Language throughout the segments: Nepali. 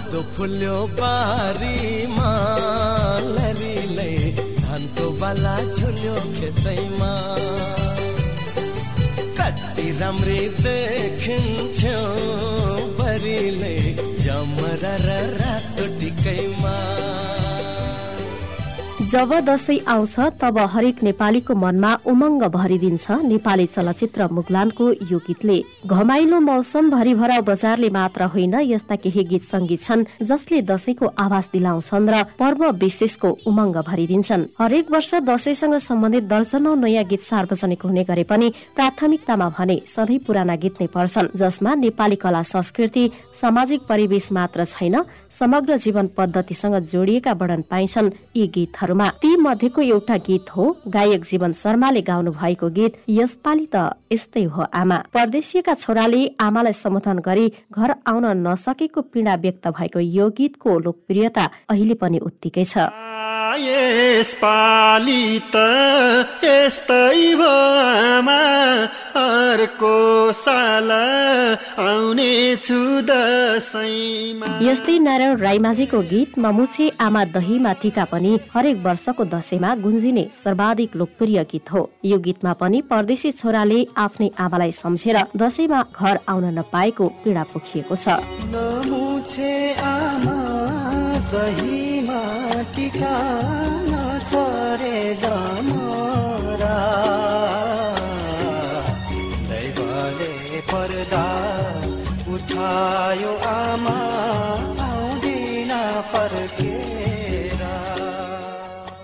फुल्यो फुल्यो बारीमा लरीले धानको बाला झुल्यो खेतैमा। कति राम्री देखिन्थ्यो बरीले जमरा रातो टिकैमा। जब दशैं आउँछ तब हरेक नेपालीको मनमा उमङ्ग भरिदिन्छ नेपाली चलचित्र मुगलानको यो गीतले। घमाइलो मौसम भरिभरा बजारले मात्र होइन यस्ता केही गीत संगीत छन् जसले दशैंको आभास दिलाउँछन् र पर्व विशेषको उमङ्ग भरिदिन्छन्। हरेक वर्ष दशैंसँग सम्बन्धित दर्जनौ नयाँ गीत सार्वजनिक हुने गरे पनि प्राथमिकतामा भने सधैँ पुराना गीत नै पर्छन् जसमा नेपाली कला संस्कृति सामाजिक परिवेश मात्र छैन समग्र जीवन पद्धतिसँग जोडिएका वर्णन पाइन्छन् यी गीतहरूमा ती मध्येको एउटा गीत हो। गायक जीवन शर्माले गाउनु भएको गीत यसपालि त यस्तै हो आमा। परदेशीका छोराले आमालाई सम्बोधन गरी घर आउन नसकेको पीडा व्यक्त भएको यो गीतको लोकप्रियता अहिले पनि उत्तिकै छ। यस्तै अर्को साल यस्तै नारायण राईमाझीको गीत ममुछे आमा दहीमा टिका पनि हरेक वर्षको दशैंमा गुन्जिने सर्वाधिक लोकप्रिय गीत हो। यो गीतमा पनि परदेशी छोराले आफ्नै आमालाई सम्झेर दशैंमा घर आउन नपाएको पीडा पोखिएको छ। दहीमा टिका उठायो आमा आउँदिन फर्केरा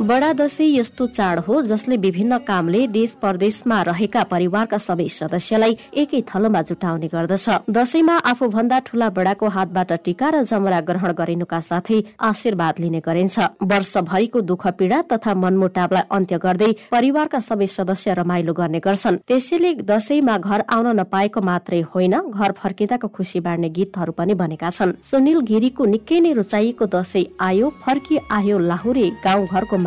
बडा दशैं यस्तो चाड हो जसले विभिन्न कामले देश परदेशमा रहेका परिवारका सबै सदस्यलाई एकै थलोमा जुटाउने गर्दछ। दशैंमा आफूभन्दा ठूला बडाको हातबाट टिका र जमरा ग्रहण गरिनुका साथै आशीर्वाद लिने गरिन्छ वर्षभरिको दुःख पीडा तथा मनमुटावलाई अन्त्य गर्दै परिवारका सबै सदस्य रमाइलो गर्ने गर्छन्। त्यसैले दशैंमा घर आउन नपाएको मात्रै होइन घर फर्किँदाको खुसी बाँड्ने गीतहरू पनि बनेका छन्। सुनिल गिरीको निकै नै रुचाइएको दशैं आयो फर्की आयो लाहुरे गाउँ घरको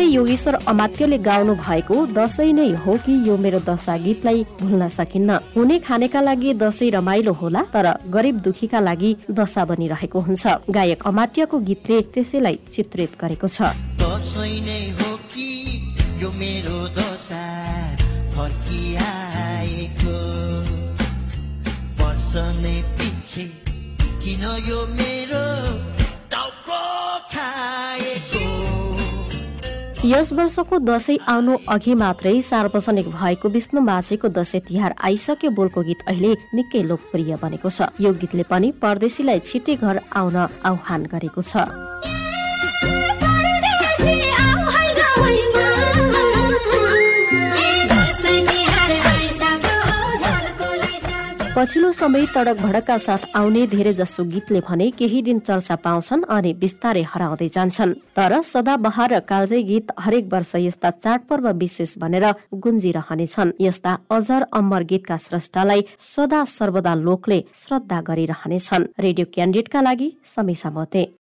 त्यस्तै योगेश्वर अमात्यले गाउनु भएको दशैं नै हो कि यो मेरो दशा गीतलाई भुल्न सकिन्न। हुने खानेका लागि दशैं रमाइलो होला तर गरिब दुखीका लागि दशा बनिरहेको हुन्छ। गायक अमात्यको गीतले त्यसैलाई चित्रित गरेको छ। दसैँ किन यो मेरो यस वर्षको दशैं आउनु अघि मात्रै सार्वजनिक भएको विष्णु माझीको दशैं तिहार आइसक्यो बोलको गीत अहिले निकै लोकप्रिय बनेको छ। यो गीतले पनि परदेशीलाई छिट्टै घर आउन आह्वान गरेको छ। पछिल्लो समय तडक भडकका साथ आउने धेरै जसो गीतले भने केही दिन चर्चा पाउँछन् अनि बिस्तारै हराउँदै जान्छन्। तर सदाबहार र कालजै गीत हरेक वर्ष यस्ता चाडपर्व विशेष भनेर गुन्जिरहनेछन्। यस्ता अजर अमर गीतका स्रष्टालाई सदा सर्वदा लोकले श्रद्धा गरिरहनेछन्। रेडियो क्यान्डिडेटका लागि समीसा मते।